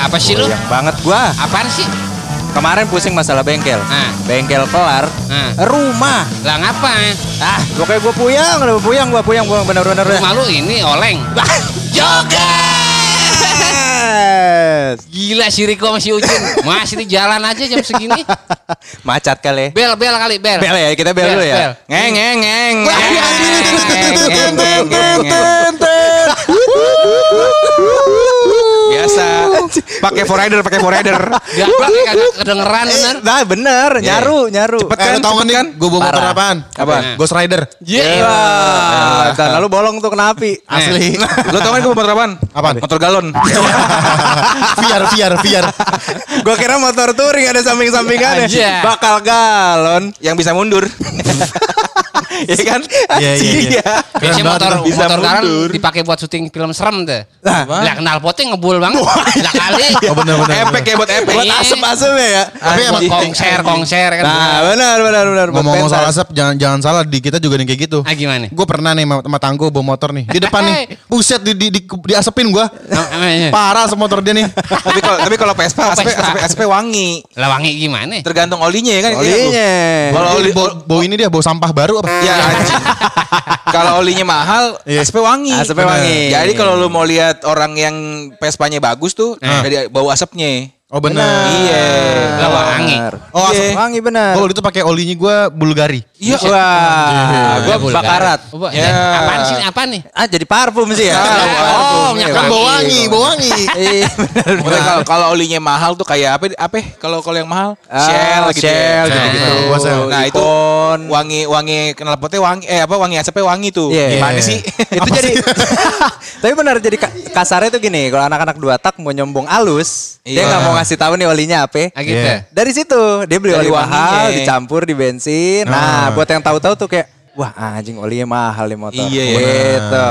apa sih lu? Yang banget gua. Apaan sih? Kemarin pusing masalah bengkel. Ah. Bengkel kelar. Ah. Rumah. Lah ngapa? Ah, pokoknya gua puyang, udah puyang, gua puyang, gua bener-bener. Rumah lu ini oleng. Yes. Gila si Riko sama si Ucin. Masih di jalan aja jam segini. Macet kali. Bel, bel kali, bel. Bel ya, kita bel Bel, dulu ya. bel. Ngeng, ngeng, ngeng. Biasa. Pakai forrider, pakai forrider. Gak pakai kagak kedengeran bener. Nah bener, nyaru, nyaru. Cepet Eh, kan? tau kan nih, kan? gue bawa motor apaan? Apa? Ghost Rider. Iya. Wah, kan lalu bolong tuh kena api. Asli. Lo tau kan gue motor apaan? Apaan? Motor galon. VR, VR, VR. Gua kira motor touring ada samping-sampingannya. Aja. Bakal galon. Yang bisa mundur. Iya kan? Iya, iya, iya. Biasanya Keren motor bisa motor mundur. dipakai buat syuting film serem tuh. Nah. Lah kenal potnya ngebul banget. Lah kali. Oh bener, bener. Efek ya buat efek. Buat Iya. asap-asapnya ya. Tapi buat emang- kongser, kongser kan. Nah, benar benar benar. Ngomong-ngomong soal asap, jangan jangan salah di kita juga nih kayak gitu. Ah gimana? Gue pernah nih sama, tanggo bawa motor nih. Di depan nih. Buset di, di, di, diasepin gue. Namanya. Parah semotor dia nih. tapi kalau tapi kalau Vespa, Oh, SP, Vespa. SP, SP wangi. Lah wangi gimana? Tergantung olinya ya kan. Olinya. Kalau oli, bau ini dia bau sampah baru apa? ya anjing. kalau olinya mahal, Iya. SP wangi. Asapnya wangi. Jadi kalau lu mau lihat orang yang Vespanya bagus tuh, dari bau asapnya. Oh benar. Iya. Lah wangi. Oh asap. Iya. Wangi benar. Oh itu pakai olinya gue Bulgari. Iya. Wah, gua Bulgari. bakarat. Oh, ba- Ya. Apaan sih? Apaan nih? Ah, jadi parfum sih ya. Oh, Parfum, minyak iya, Kan wangi. bau wangi, bau wangi. Iya, benar. Kalau kalau olinya mahal tuh kayak apa? Apa? Kalau kalau yang mahal? Ah, Shell gitu. Shell ya. Gua Shell. Nah, itu wangi wangi knalpotnya wangi eh apa wangi asapnya wangi tuh. Iya. Gimana Iya. sih? itu jadi tapi benar jadi ka- kasarnya tuh gini kalau anak-anak dua tak mau nyombong alus dia Iya. nggak mau ngasih tahu nih olinya apa Ah gitu. Iya. dari situ dia beli Dari oli mahal dicampur di bensin nah Ah. buat yang tahu-tahu tuh kayak wah anjing olinya mahal nih motor Iya, iya. gitu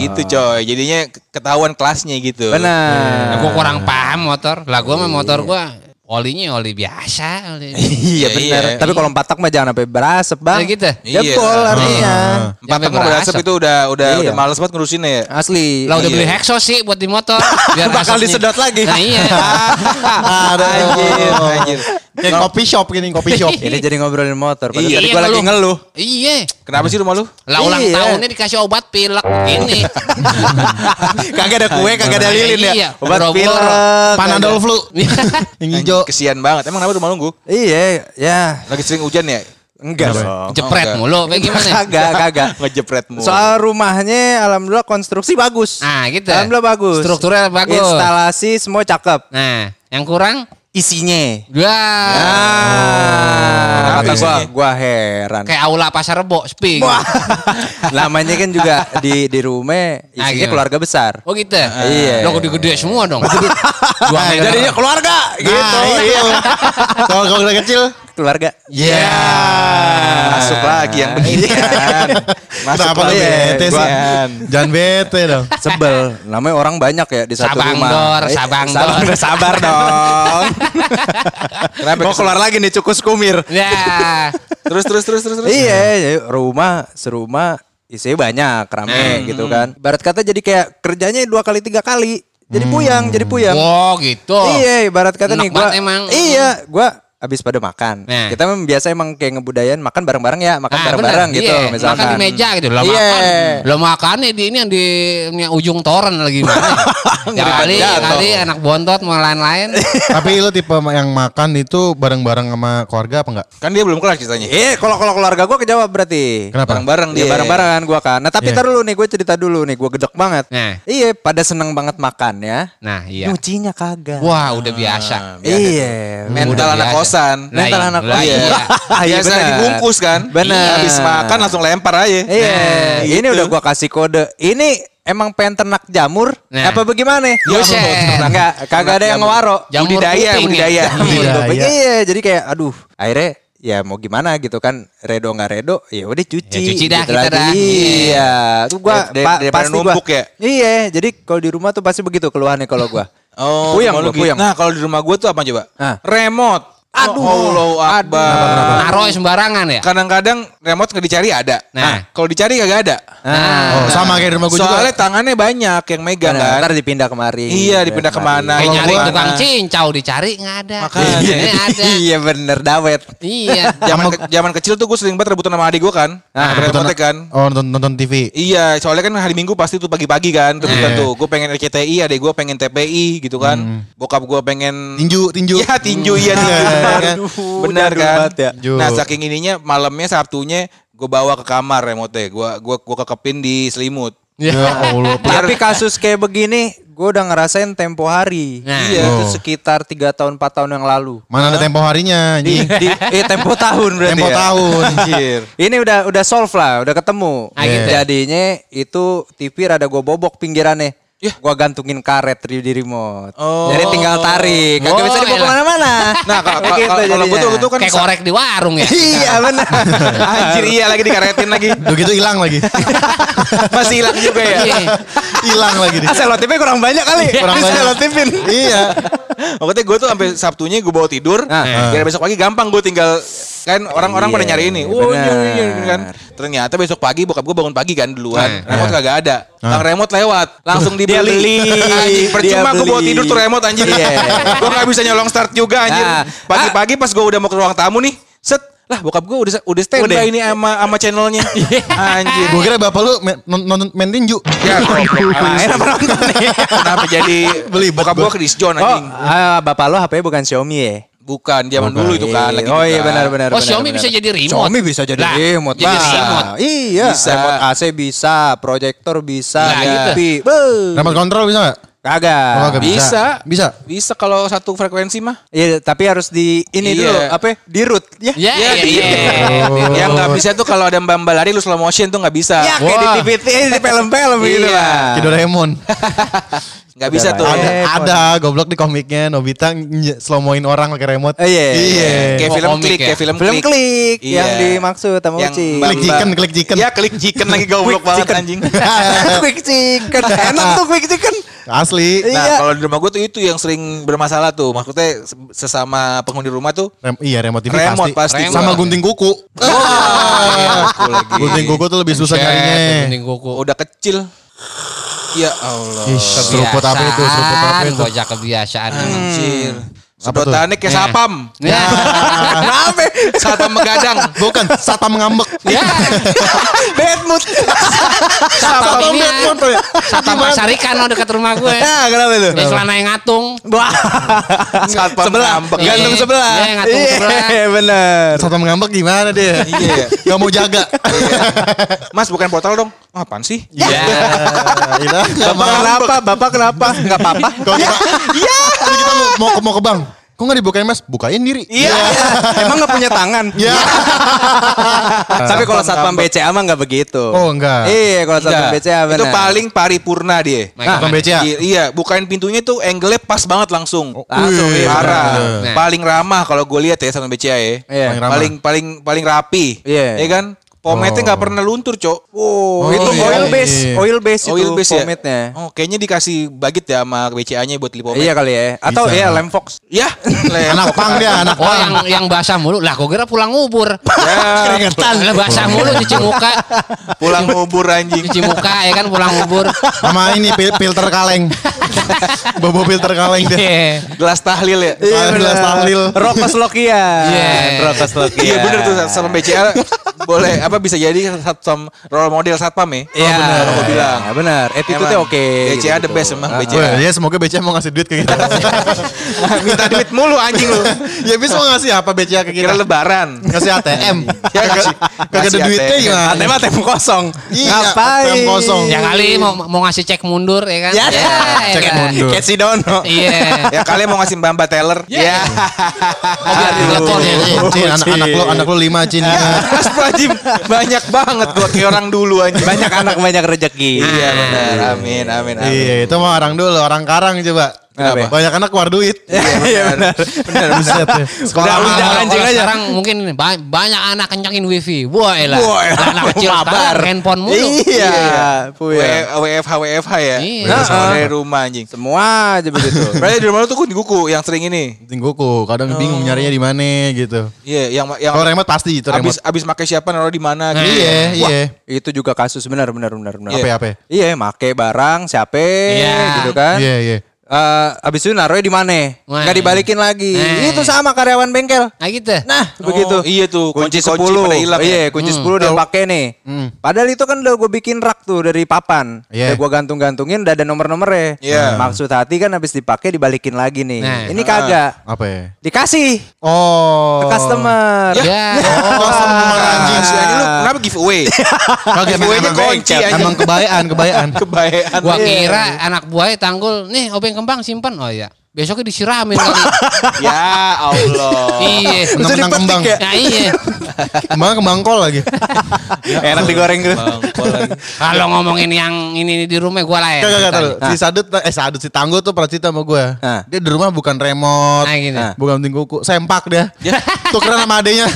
Itu coy. Jadinya ketahuan kelasnya gitu. Nah, benar gua kurang paham motor. Lah gua mah motor gua olinya oli biasa. Oli. iya benar iya. tapi kalau empat tak mah jangan sampai berasap bang Ya gitu? jebol Iya. artinya Empat tak mau berasap itu udah udah Iya. udah males banget ngurusinnya ya. asli Lah udah Iya. beli Hexo sih buat di motor. Biar Bakal asapnya- disedot lagi. Nah iya. Ada Anjir, anjir. Kayak kopi shop gini, kopi shop. ini jadi ngobrolin motor padahal Iya. tadi Iya, gue lagi ngeluh. ngeluh Iya. Kenapa sih rumah lu? Lah ulang Iya. tahunnya dikasih obat pilek begini. kagak ada kue kagak ada lilin ya Iya, obat pilek Panadol flu. Yang hijau. Kesian banget. Emang kenapa rumah lu Gu? iya ya Lagi sering hujan ya? enggak dong Jepret enggak. mulu. Kayak gimana? kagak kagak Ngejepret mulu. soal rumahnya alhamdulillah konstruksi bagus Nah gitu. alhamdulillah bagus Strukturnya bagus. instalasi semua cakep Nah, yang kurang? Isinya Dua. Ah, kata gua, gua heran. Kayak aula pasar rebo, sping. Wah, namanya kan juga di di rumah Ah, isinya gimana? keluarga besar. Oh gitu? Iya. Lo gede-gede semua dong. Dua meter. Jadinya keluarga gitu. Nah, iya. Kalau kalau udah kecil. Keluarga. Iya. Masuk lagi yang beginian. Masuk Kenapa lu lagi. bete sih? Jangan bete dong. Sebel. Namanya orang banyak ya di satu Sabang rumah. dor, Eh, sabang sabang dor. dor. Sabar dong. Kenapa Mau keluar lagi nih cukus kumir. Ya. Terus terus terus terus terus. Iya, ya, rumah serumah isinya banyak, rame gitu kan. Barat kata jadi kayak kerjanya dua kali tiga kali. Jadi puyang, jadi puyang. Oh gitu. Iya, ibarat kata Enak nih gua. emang. Iya, gua habis pada makan. Nah. Kita memang biasa emang kayak ngebudayain makan bareng-bareng ya, makan Ah, bareng-bareng bener. gitu Iya, misalkan. Makan di meja gitu. Lo Iya. makan. Lo makan nih di ini yang di ini yang ujung toren lagi mana. kali jatuh. kali anak bontot mau lain-lain. Tapi lu tipe yang makan itu bareng-bareng sama keluarga apa enggak? Kan dia belum kelar ceritanya. Iya, kalau kalau keluarga gua kejawab berarti. Kenapa? Bareng-bareng Iya dia. bareng-bareng gua kan. Nah tapi tar dulu nih gue cerita dulu nih gue gedek banget. Nah. Iya pada seneng banget makan ya. Nah, iya. Nyucinya kagak. Wah, udah biasa. Iya. Mental anak biasa. Kosan. Lah, Mental iya. anak kosan. iya. Ah, iya Biasa benar. dibungkus kan. Benar. Habis makan langsung lempar aja. Iya. Nah, ini gitu. udah gua kasih kode. Ini emang pengen ternak jamur Nah. apa bagaimana? Buset. Enggak, kagak ada yang ngewaro. Jamur budidaya, ya? budidaya. Jamur Iya, kuping. iya. Iya, jadi kayak aduh, akhirnya ya mau gimana gitu kan redo nggak redo ya udah cuci Ya, cuci dah gitu kita lagi. dah. iya tuh gua Dar- pa- pasti gua numpuk ya? iya jadi kalau di rumah tuh pasti begitu keluhannya kalau gua Oh, Puyang gua, puyang. Nah, kalau di rumah gue tuh apa coba? Ah. Remote. Aduh, Allahu Akbar. Naruh sembarangan ya. Kadang-kadang remote nggak dicari ada. Nah. Nah, kalau dicari kagak ada. Nah, Oh, sama kayak di rumah gue juga. Soalnya tangannya banyak yang megang Benar, kan. ntar dipindah kemari. Iya, dipindah ke mana. kayak nyari gua- tukang cincau dicari nggak ada. Makanya. Ada. Iya bener dawet. Iya. Zaman ke- zaman kecil tuh gue sering banget rebutan sama adik gue kan. Ah, Nah, remote kan. Oh nonton, nonton TV. Iya, soalnya kan hari Minggu pasti tuh pagi-pagi kan, rebutan Iya. tuh. Gue pengen RCTI, adek gue pengen TPI gitu kan. Bokap gue pengen Tinju, tinju. Iya tinju iya tinju. Aduh, benar kan. ya. Nah saking ininya malamnya Sabtunya gue bawa ke kamar remote Gue gua gua kekepin di selimut. Ya Allah. Tapi kasus kayak begini, gue udah ngerasain tempo hari. Nah. Iya, itu sekitar 3 tahun 4 tahun yang lalu. Mana ada tempo harinya Di, anjing. di eh tempo tahun berarti Tempo ya. tahun. Anjir. Ini udah udah solve lah, udah ketemu. Ah, gitu ya? Jadinya itu TV rada gue bobok pinggirannya. Yah. Gua gantungin karet di, di remote. Oh. Jadi tinggal tarik. Kagak Oh, bisa dibawa elah. ke mana-mana. Nah kalau gitu kalau kalau gue jadinya. tuh, tuh kan Kayak korek di warung ya. Iya benar. Anjir iya lagi dikaretin lagi. Udah gitu hilang lagi. Masih hilang juga ya. Iya. Hilang lagi dia. Ah, selotipnya kurang banyak kali. Kurang banyak. Selotipin. Iya. Pokoknya gue tuh sampai Sabtunya gue bawa tidur. Nah. Biar besok pagi gampang gue tinggal kan orang-orang Iya, pada nyari ini. Oh iya, benar. iya, iya, kan. Ternyata besok pagi bokap gue bangun pagi kan duluan. Nah. Remote kagak ada. Bang remote lewat, langsung Dia dibeli. beli. Anjing, percuma gue bawa beli. tidur tuh remote anjing. Iya. gue gak bisa nyolong start juga anjir. Nah. Pagi-pagi pas gue udah mau ke ruang tamu nih, set lah bokap gue udah udah standby Udah. ini sama sama channelnya. anjir. Gue kira bapak lu nonton main tinju. Ya. Main apa nonton nih? Kenapa jadi Beli bokap gue ke Disjon Oh, anjing? ah, bapak lo HP bukan Xiaomi ya? Bukan, zaman dulu itu kan lagi oh iya benar benar. Oh benar, Xiaomi benar. bisa jadi remote. Xiaomi bisa jadi remote. Jadi Bah, remote. Iya. Bisa. Remote AC bisa, proyektor bisa, Lah, gitu. TV. Beuh. Remote control bisa nggak? Kagak. Oh, kagak Bisa. Bisa. Bisa kalau satu frekuensi mah. Iya, tapi harus di ini Iya. dulu apa? ya? Di root ya. Ya, Ya, iya, di- iya. Oh. Yang nggak bisa tuh kalau ada mbak mbak lari lu slow motion tuh nggak bisa. Ya kayak di Wah. TV di film-film gitu Iya. lah. Kayak Doraemon. Nggak bisa tuh. ada, Eh, ada goblok di komiknya Nobita slow moin orang pakai remote. Iya. Iya. Kayak Oh, film komik klik, ya? kayak film, Film klik Iya. yang dimaksud sama Yang Uci. Klik chicken, klik chicken. Iya, klik chicken lagi goblok banget anjing. quick chicken. Enak tuh quick chicken. Asli. Iya. Nah, kalau di rumah gue tuh itu yang sering bermasalah tuh. Maksudnya sesama penghuni rumah tuh Rem- iya remote TV Remote pasti. pasti. Sama Remote. gunting kuku. aku lagi. gunting kuku tuh lebih susah nyarinya. gunting kuku. udah kecil. Ya Allah. Ih, seruput apa itu? Seruput apa itu? Bocah kebiasaan. Anjir. Sedotannya kayak Eh. sapam. Ya. Kenapa? Sapam megadang. Bukan, satpam ngambek. Ya. Bad mood. Satpam ini. bad mood tuh ya. Satpam pasar ikan lo dekat rumah gue. Ya, kenapa itu? Di celana yang ngatung. Wah. Satpam sebelah. ngambek. Gantung Iya. sebelah. Iya, gantung sebelah. Iya, bener. Satpam ngambek gimana dia? Iya. Gak mau jaga. Mas bukan portal dong. Oh, apaan sih? Ya. Iya. Gak Bapak kenapa? Bapak kenapa? Enggak apa-apa. Kalau kita, Kalau kita mau, mau, ke- mau ke bank. Kok gak dibukain mas? Bukain diri. Iya. Emang nggak punya tangan? Iya. Tapi kalau satpam BCA mah nggak begitu. Oh enggak. Iya, kalau satpam. BCA benar. Itu paling paripurna dia. Nah, Satpam BCA. I- Iya, bukain pintunya tuh angle-nya pas banget langsung. Langsung, Wih, iya, Parah. bener. Paling ramah kalau gue lihat ya sama BCA ya. Iya. Paling ramah. Paling paling paling rapi. Iya. Ya kan? Pomade-nya nggak pernah luntur, Cok. Oh, Oh, itu iya. oil base, oil base itu Oil base ya? pomade-nya. Oh, kayaknya dikasih budget ya sama BCA-nya buat beli pomade. Iya kali ya. Atau Bisa. ya lem fox. Ya, Anak pang dia, anak Oh pang. yang yang basah mulu. Lah kok kira pulang ngubur. Ya, Keringetan. Lah basah mulu cuci muka. pulang ngubur anjing. Cuci muka ya kan pulang ngubur. Sama ini filter kaleng. Bobo filter kaleng dia. Iya. Gelas tahlil ya. Iya, gelas tahlil. Rokos Lokia. Iya. Rokos Lokia. Iya bener tuh sama BCA boleh apa bisa jadi satpam role model satpam ya? Iya, bener. Aku bilang. Ya, benar. Attitude-nya oke. BCA the gitu. best emang Ah, BCA. Wah, ya semoga BCA mau ngasih duit ke kita. Minta duit mulu anjing lu. ya bisa mau ngasih apa BCA ke Kira kita? lebaran. Ngasih ATM. Ya, Kagak ngasih- kagak ada duitnya ATM. gimana? Katanya mah tem kosong. Iya, Ngapain? tem kosong. Ya kali mau mau ngasih cek mundur ya kan. Ya, ya cek kan? mundur. Kayak si Dono. Iya. Ya kalian mau ngasih mbak mbak teller? Ya. Oh, biar telepon ya. Cin, anak, anak lo, anak lo lima Cin. Mas Prajim banyak banget gua kayak orang dulu anjing. Banyak anak banyak rezeki. Iya benar. Amin amin amin. Iya, itu mah orang dulu, orang karang coba. Kenapa? Banyak anak keluar duit. Iya benar. Benar. Buset ya. Sekolah Udah, anjing aja. sekarang mungkin banyak anak kencangin wifi. Wah elah. Anak kecil sekarang handphone mulu. Iya. W- WFH WFH ya. Iya. Nah. dari rumah anjing. Semua aja begitu. Berarti di rumah lu tuh kuku kuku yang sering ini. Tingguku, kadang bingung nyarinya di mana gitu. Iya, yang yang Kalau remote pasti itu remote. abis abis pakai siapa naruh di mana gitu. Iya, iya. itu juga kasus benar benar benar benar. Apa ya, apa? ya? Iya, make barang siapa Iya. gitu kan. Iya, iya. Eh, abis itu naruhnya di mana? Nggak dibalikin lagi. Nah. Itu sama karyawan bengkel. Nah gitu. Nah, Oh, begitu. iya tuh, kunci kunci-kunci 10. pada hilang ya. Iya, kunci 10 dia pakai nih. Padahal itu kan udah gue bikin rak tuh dari papan. Iya. Udah gue gantung-gantungin udah ada nomor-nomornya. Iya. Maksud hati kan habis dipakai dibalikin lagi nih. Nah. Ini kagak. Apa ya? Dikasih Oh. ke customer. Ya. Customer anjing. Anjing, anjing lu kenapa giveaway? Kagak emang, Giveaway-nya kunci anjing. emang kebayaan, kebayaan. Kebayaan. Gua kira anak buahnya tanggul, nih obeng kembang simpan. Oh iya. Besoknya disiramin kali. ya Allah. iya. Menang-menang kembang. ya? Nah iya. Kembang kembang kol lagi. Enak digoreng gitu. Lagi. Kalau ngomongin yang ini di rumah gua lah ya. Tahu. ceritanya. Si Sadut eh Sadut si Tangguh tuh pernah cerita sama gue. Dia di rumah bukan remote, Nah, gini. bukan penting kuku, sempak dia. Tukeran sama adenya.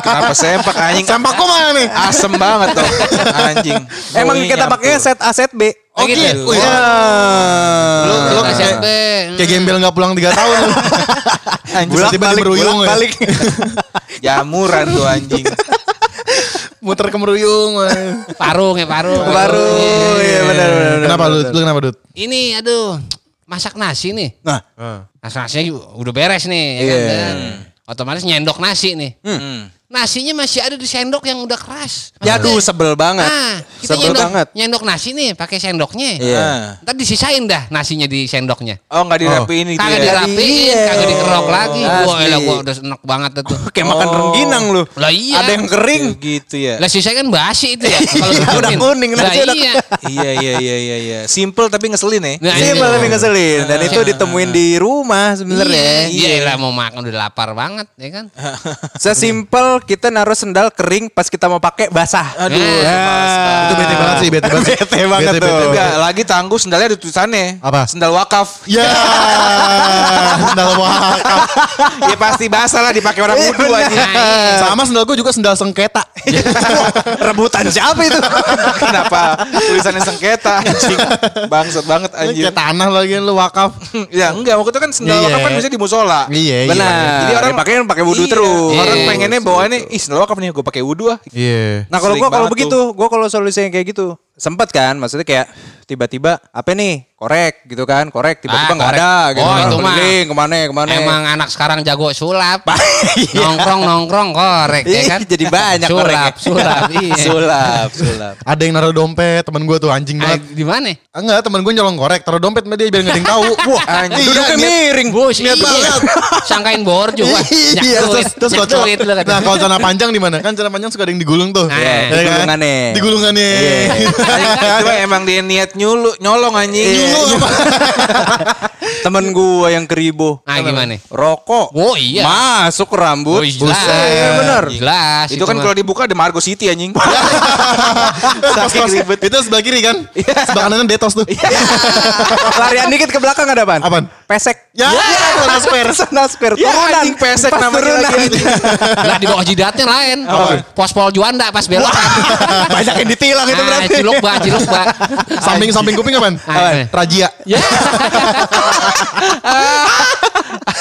Kenapa sempak anjing? sempak kok mana nih? Asem banget tuh anjing. Emang kita pakai set A set B. Oh, gitu. Oh, iya. Lu lu kayak SMP. kayak gembel nggak pulang 3 tahun lu. Anjing Tiba-tiba di Meruyung ya. balik. Jamuran tuh anjing. Muter ke Meruyung. Parung ya parung. Baru ya benar benar. Kenapa lu? Lu kenapa, Dut? Ini aduh masak nasi nih. Nah, Masak nasinya udah beres nih. ya kan, Iya. dan Otomatis nyendok nasi nih. Hmm. Nasinya masih ada di sendok yang udah keras. ya aduh sebel banget. Nah, kita Sebel nyendok, banget. nyendok nasi nih pakai sendoknya. Iya. Ah. Ntar disisain dah nasinya di sendoknya. Oh nggak dirapiin itu Kagak ya? dirapiin, Iya. kagak dikerok lagi. Wah, Asli. elah gua udah enak banget tuh. Kayak makan rengginang lu. Lah iya. Ada yang kering. Gitu ya. Lah sisanya kan basi itu ya. Kalau Iya, udah kuning, Lah nasi udah- iya. iya iya iya iya iya. Simple tapi ngeselin ya. Nah, Sih ini. malah ngeselin dan itu ditemuin di rumah sebenarnya. Iya, iya lah mau makan udah lapar banget ya kan. Sesimpel kita naruh sendal kering pas kita mau pakai basah. Aduh, Nah. Itu bete banget sih, bete banget. Bete banget tuh. bete. Enggak, lagi tangguh sendalnya ada tulisannya. Apa? Sendal wakaf. Ya, sendal wakaf. ya pasti basah lah dipakai orang Iya, wudhu benar. anjing. Sama sendal gue juga sendal sengketa. Rebutan siapa itu? Kenapa tulisannya sengketa anjing? Bangsat banget anjing. Kayak tanah lagi lu wakaf. ya enggak, waktu itu kan sendal Iya. wakaf kan bisa di musola. Iya, iya. Benar. Jadi orang pakai pakai wudhu Iya, terus. Orang Iya. pengennya bawaannya, ih sendal wakaf nih gue pakai wudhu ah. Iya. Nah kalau gua kalau begitu, gua kalau solusinya kayak gitu sempet kan, maksudnya kayak tiba-tiba apa nih korek gitu kan, korek tiba-tiba Ah, nggak korek. ada gitu. Oh, itu mah. Ke mana ke mana. Emang anak sekarang jago sulap. Iya. nongkrong nongkrong korek ya kan. Jadi banyak sulap, sulap, iya. sulap, sulap. Ada yang naruh dompet, temen gue tuh anjing Ah, banget. di mana? Ah, Enggak, temen gue nyolong korek, taruh dompet sama dia biar nggak ada yang tahu. Wah, anjing. Duduknya niat- miring. Bos, iya. banget. Sangkain borju gua. Iya, terus, terus kata. Nah, kalau celana panjang di mana? Kan celana panjang suka ada yang digulung tuh. Nah, Ya kan? digulungannya. Digulungannya. Cuma emang dia niat nyulu, nyolong anjing. Nyulu apa? Temen gua yang keribo. Ah, gimana? Rokok. Oh, iya. Masuk ke rambut. Oh, jelas. Iya bener. Jelas. Itu kan mah. kalau dibuka ada Margo City anjing. Ribet. itu sebelah kiri kan? Sebelah kanan detos tuh. Larian dikit ke belakang ada apaan? Apaan? Pesek. Ya, celana spare. Sana spare. Ya, Turunan. anjing pesek namanya lagi, anjing. Lah di bawah jidatnya lain. Pospol Juanda pas belok. Banyak yang ditilang itu Ah, berarti. Ciluk ba, ciluk ba. Samping-samping kuping apaan? Apaan? Rajia. Ya.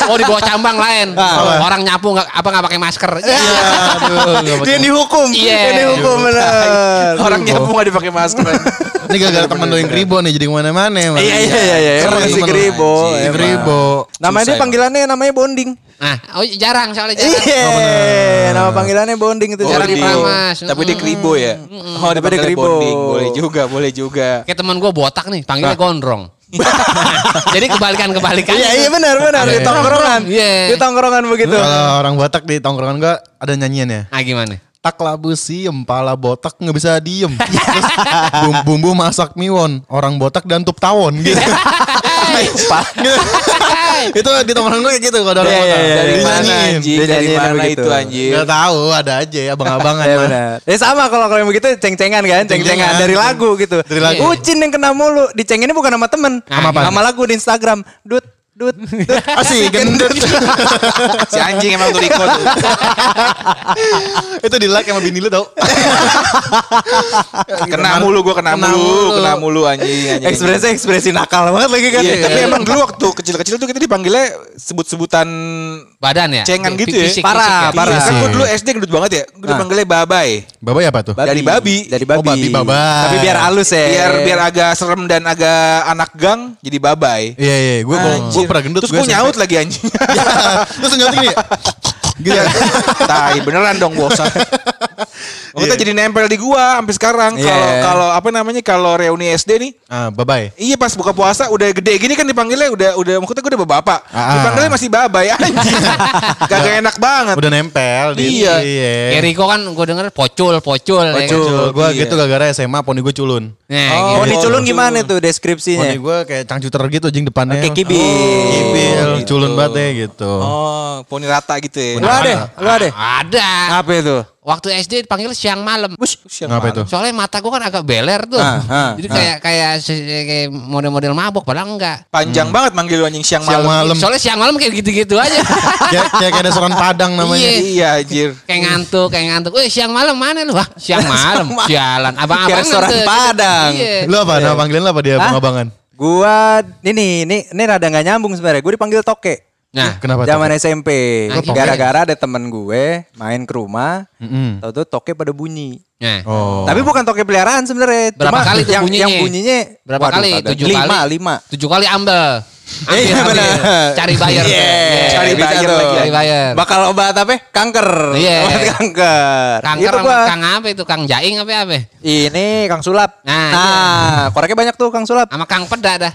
oh di bawah cambang lain. Orang nyapu nggak apa nggak pakai masker. Iya. Aduh. nggak Dia dihukum. Iya. Dia dihukum bener. Orang nyapu gak dipakai masker. Ini gara-gara temen lo yang kribo nih jadi ke mana-mana. emang. Iya iya iya iya. Keren Emang si emang. Gribo. Namanya dia panggilannya namanya bonding. Nah, oh jarang soalnya jarang. Iya. Nama panggilannya bonding itu. Jarang Jarang di Pramas. Tapi dia kribo ya. Oh, dia dia kribo. Boleh juga, boleh juga. Kayak teman gue botak nih, panggilnya gondrong. Jadi kebalikan-kebalikan. Iya iya benar benar di Iya. tongkrongan. Iya. Di tongkrongan begitu. Kalau orang Batak di tongkrongan gua ada nyanyiannya. Ah gimana? Tak labu siem, pala botak nggak bisa diem. Terus bumbu masak miwon, orang botak dan tup tawon gitu. Itu di tongkrongan gue kayak gitu kalau ada orang Iya, motor. iya, iya. Dari mana Dinyanyiin. anjing? Dari mana begitu. itu anjing? Gak tahu, ada aja ya abang-abangan. Iya benar. Ya sama kalau kalau yang begitu ceng-cengan kan, ceng-cengan dari lagu gitu. Dari lagu. Ucin yang kena mulu, dicenginnya bukan sama temen, sama lagu di Instagram. Dut, dut, dut. Asik, gendut. Si anjing emang tuh tuh. itu di like sama bini lu tau. Kena mulu gua kena, Kena mulu, mulu. kena mulu anjing anjing. Ekspresi ekspresi nakal banget lagi kan. Iya, tapi emang dulu waktu kecil-kecil tuh kita dipanggilnya sebut-sebutan Badan ya? cengan Fisik- gitu ya. Parah, ya? parah. Iya, kan Sih. gua dulu SD gendut banget ya. Gua dipanggilnya babai. Babai apa tuh? Dari babi. Dari babi. Oh, babi babai. Tapi biar halus ya. Biar biar agak serem dan agak anak gang jadi babai. Iya iya, gue gue. Pernah gendut. Terus gue nyaut lagi anjing. Terus nyaut gini. Gitu ya. Tai beneran dong bosan. Kita jadi nempel di gua sampai sekarang. Iya. Kalau kalau apa namanya kalau reuni SD nih Ah, babai. Iya pas buka puasa udah gede gini kan dipanggilnya udah udah maksudnya gue udah bapak. Ah. Dipanggilnya masih babai anjing. Kagak enak banget. Udah nempel di Iya. Ya Riko kan gue denger pocul, pocul. ya kan? Pocul. Gue Iya. gitu gara-gara SMA poni gue culun. Nah, Oh, gitu. di culun Culun. gimana tuh deskripsinya? Poni gue kayak cangcuter gitu jing depannya. Kayak kibil. Kibil, Oh, gitu. culun banget ya gitu. Oh, poni rata gitu ya. Lu ada? Lu ada? Ada. Apa itu? Waktu SD dipanggil siang malam. Ngapa itu? Soalnya mata gue kan agak beler tuh. Ah, ah, Jadi kayak kayak se- kayak model-model mabok padahal enggak. Panjang banget manggil anjing siang, Siang malam. malam. Soalnya siang malam kayak gitu-gitu aja. kayak kayak kayak ada seorang padang namanya. Iya. Iya anjir. kayak ngantuk, kayak ngantuk. Wih, siang malam mana lu? Wah, siang malam. Sialan. Abang-abang Kayak restoran Padang. Iya. Lu apa? Nama panggilan lu apa dia abang-abangan? Gua ini ini ini rada nggak nyambung sebenarnya. Gue dipanggil toke. Nah, Kenapa? Zaman? SMP. Nah. Gara-gara ada temen gue main ke rumah, Mm-mm. tahu tuh toke pada bunyi. nah. Oh. Tapi bukan toke peliharaan sebenarnya. Berapa Cuma kali yang, bunyinya? Yang bunyinya Berapa waduh, kali? Tujuh lima, kali? Lima. Tujuh kali ambil. Ambil, Iya ambil. benar. Cari bayar. Iya. Cari Bisa bayar tuh. lagi. Cari bayar. Bakal obat apa? Kanker. Iya. Obat kanker. Kanker Itu sama gua. Kang apa itu? Kang Jaing apa apa? Ini Kang Sulap. Nah, Nah, koreknya banyak tuh Kang Sulap. Sama Kang Peda dah.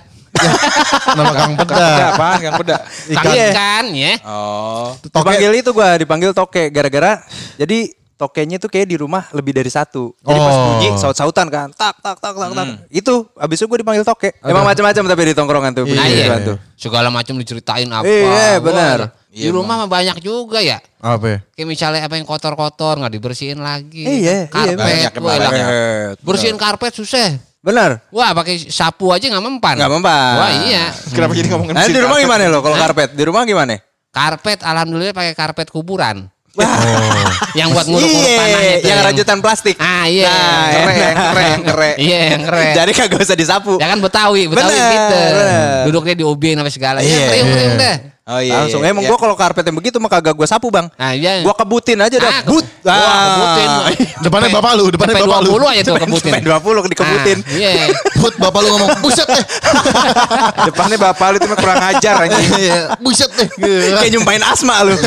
Nama Kang Peda Peda. apaan kan peda? Kang Iya. ikan ya. Oh. Dipanggil itu gua, dipanggil toke gara-gara jadi tokenya tuh kayak di rumah lebih dari satu. Jadi pas Oh. bunyi saut-sautan kan. Tak tak tak tak tak. Itu abis itu gue dipanggil toke. Emang macam-macam tapi di tongkrongan tuh. Nah, iya. tuh. Segala macam diceritain apa. Iya, benar. Di rumah mah banyak juga ya. Apa? ya? Kayak misalnya apa yang kotor-kotor nggak dibersihin lagi. Iya, iya, karpet. banyak, wah, banyak. Bersihin karpet susah. Benar. Wah, pakai sapu aja nggak mempan. Nggak mempan. Wah, iya. Kenapa jadi ngomongin Nah, di rumah karpet? gimana lo kalau karpet? Di rumah gimana? Karpet alhamdulillah pakai karpet kuburan. Oh. yang buat nguruk-nguruk tanah Iya, itu. yang rajutan plastik. Ah, iya. Nah, Kere, enak. yang kere, yang kere. Iya, yang keren. Jadi kagak usah disapu. Ya kan Betawi, Betawi Bener, gitu. bener. Duduknya di ubin apa segala. Iya, Ya, kriung, iya. kriung deh. Oh iya. Langsung iya, emang iya. gua kalau karpet yang begitu mah kagak gua sapu, Bang. Nah, iya. Gua kebutin aja dah. Ah, But. Wah, kebutin. Depannya bapak lu, depannya bapak lu. 20 aja tuh kebutin. Sampai 20 dikebutin. Ah, Iya. Put bapak lu ngomong buset deh. Depannya bapak lu itu mah kurang ajar anjing. Iya, buset deh. Kayak nyumpain asma lu.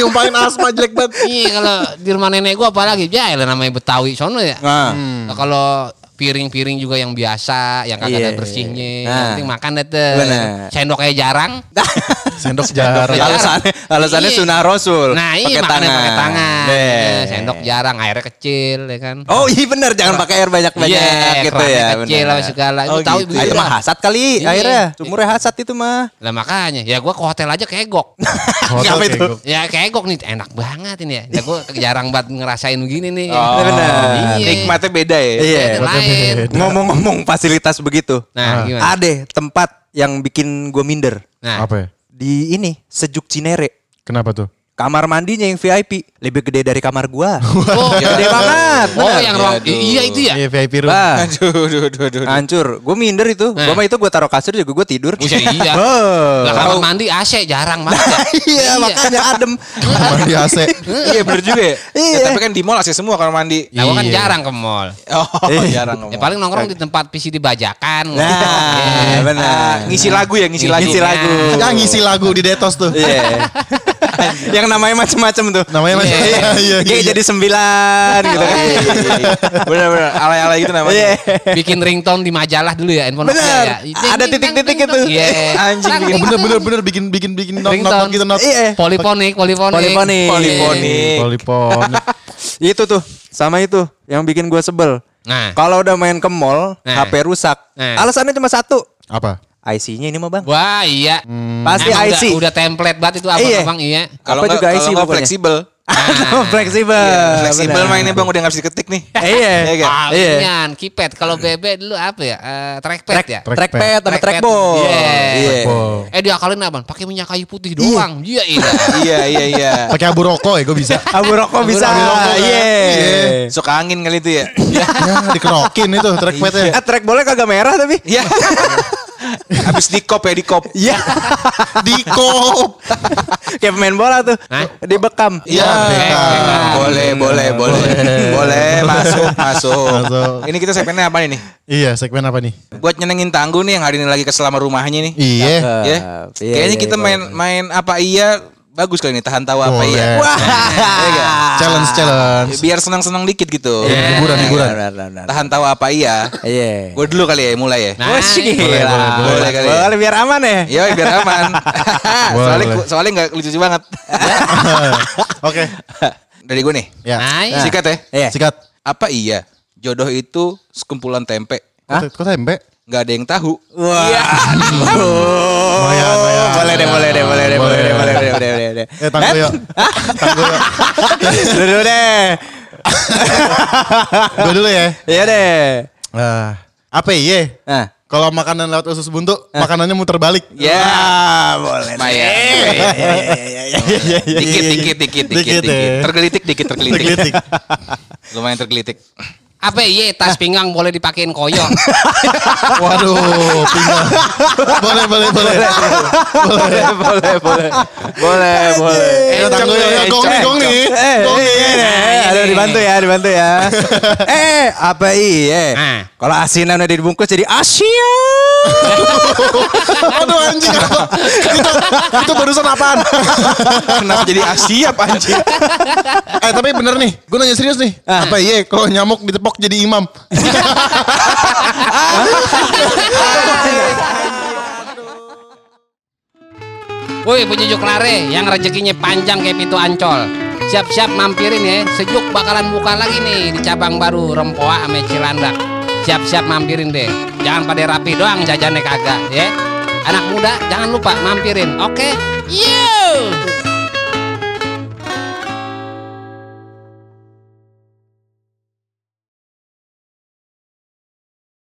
Nyumpain asma jelek banget. Iya kalau di rumah nenek gua apalagi ya namanya Betawi sono ya. Nah. Nah, kalau piring-piring juga yang biasa, yang kagak ada Iya. bersihnya, Nah. yang penting makan deh. Sendoknya jarang. Sendok jarang. Iya. alasannya alasannya Iya. sunah rasul. Nah iya Pakai makannya pakai tangan. Eh, Sendok jarang, airnya kecil ya kan. Oh iya benar jangan pakai air banyak-banyak Iya, gitu ya. kecil apa segala. Itu Oh, tahu gitu. itu mah hasad kali Iya. airnya. Sumurnya hasad itu mah. Lah makanya, ya gua ke hotel aja kegok. Hotel Apa itu? ya kegok nih enak banget ini ya. Ya gua jarang banget ngerasain begini nih. Oh, benar. Iya. Nikmatnya beda ya. Iya. Ada lain. Ngomong-ngomong fasilitas begitu. Nah, gimana? Ada tempat yang bikin gue minder. Nah, Apa ya? Di ini, Sejuk Cinere. Kenapa tuh? Kamar mandinya yang VIP lebih gede dari kamar gua. Oh, gede banget. Oh, bener. yang ruang Aduh. iya itu ya. Iya VIP room. Bah, Aduh, aduh, aduh, aduh. hancur. Gue minder itu. Nah. Gua mah itu gue taruh kasur juga gue tidur. Buset, iya. Oh. Lah kamar mandi AC jarang banget ya. Iya, makanya adem. Mandi AC. Iya bener juga ya. Iya. Ya, tapi kan di mall AC semua kamar mandi. Nah, gua kan Iya. jarang ke mall. Oh, Iya. jarang ngomong. Ya paling nongkrong di tempat PC dibajakan. Nah, Iya. benar. Ah, ngisi lagu ya, ngisi lagu. Ngisi lagu. Ah ngisi lagu di Detos tuh. Iya. yang namanya macem-macem tuh. Namanya masih Iya. iya Kayak jadi sembilan gitu kan. Bener-bener alay-alay gitu namanya. Iya. Bikin ringtone di majalah dulu ya, handphone ya. Ada titik-titik itu. Iya. Anjing Oh, bikin bener bener bener bikin bikin bikin not not, Ringtone. gitu not. Iya. Polifonik, polifonik. Polifonik. Polifonik. Poliponik. Itu tuh, sama itu yang bikin gue sebel. Nah, Kalau udah main ke mall, Nah. HP rusak. Nah. Alasannya cuma satu. Apa? IC-nya ini mah bang. Wah iya. Pasti Emang IC. Udah, udah template banget itu abang Iya. iya. Kalau nggak juga kalau IC pokoknya. fleksibel. Fleksibel. fleksibel benar. mah ini bang udah nggak bisa diketik nih. Iya. Iya? Ah, Iya. keypad. Kalau BB dulu apa ya? Eh, trackpad ya. Trackpad sama trackball. Iya. Iya. Eh diakalin abang, pakai minyak kayu putih doang. Iya iya. iya iya iya. Pakai abu rokok ya gue bisa. Abu rokok bisa. Iya. Iya. Suka angin kali itu ya. ya dikerokin itu trackpadnya. Ah, trackballnya kagak merah tapi. Iya. Habis di kop ya di kop. Iya. Di kop. Kayak pemain bola tuh. Hah? Dibekam. Iya. Bekam. Boleh boleh boleh. Boleh masuk masuk. Masuk. Ini kita segmennya apa nih? Iya segmen apa nih? Buat nyenengin tangguh nih yang hari ini lagi ke selama rumahnya nih. Iya. Ya. Iya, Kayaknya iya, kita boleh, main main apa iya bagus kali ini tahan tawa apa Boleh. iya. Wah. Iya? Challenge challenge. Biar senang-senang dikit gitu. Iya. Hiburan hiburan. Tahan tawa apa iya. Iya. Gue dulu kali ya mulai ya. Nah, gila. boleh, boleh, boleh kali ya. Boleh biar aman ya. Iya biar aman. soalnya boleh. soalnya nggak lucu banget. Oke. Dari gue nih. Ya. Iya. Sikat ya. Iya. Sikat. Apa iya jodoh itu sekumpulan tempe? Kok kok tempe? Nggak ada yang tahu. Wah. Lumayan, lumayan. Boleh deh, boleh deh, boleh deh, boleh deh, boleh deh, boleh deh, boleh deh. Eh tangguh yuk. Tangguh yuk. Dulu deh. Gue dulu ya. Iya deh. Ah, apa iya? Nah. Kalau makanan lewat usus buntu, makanannya muter balik. Ya. boleh. Lumayan. Dikit, dikit, dikit, dikit, Dikit dikit. ya. Tergelitik, dikit. Tergelitik. Lumayan tergelitik. Apa iya tas pinggang boleh dipakein koyo? Waduh, pinggang. Boleh, boleh, boleh. Boleh, boleh, boleh. Boleh, boleh. Eh, yuk. Gong nih, gong nih. Eh, Gong nih. iya deh. Aduh, dibantu ya, dibantu ya. eh, apa iya? Ah. Kalau asinan udah dibungkus jadi Asia. Aduh anjing apa? itu, itu barusan apaan? Kenapa jadi Asia anjing? eh tapi bener nih, gue nanya serius nih. Apa iya kalau nyamuk jadi imam? Woi penjujuk lare yang rezekinya panjang kayak pintu ancol. Siap-siap mampirin ya, sejuk bakalan buka lagi nih di cabang baru Rempoa sama Cilandak. Siap-siap mampirin deh. Jangan pada rapi doang jajannya kagak ya. Anak muda jangan lupa mampirin. Oke? Yo!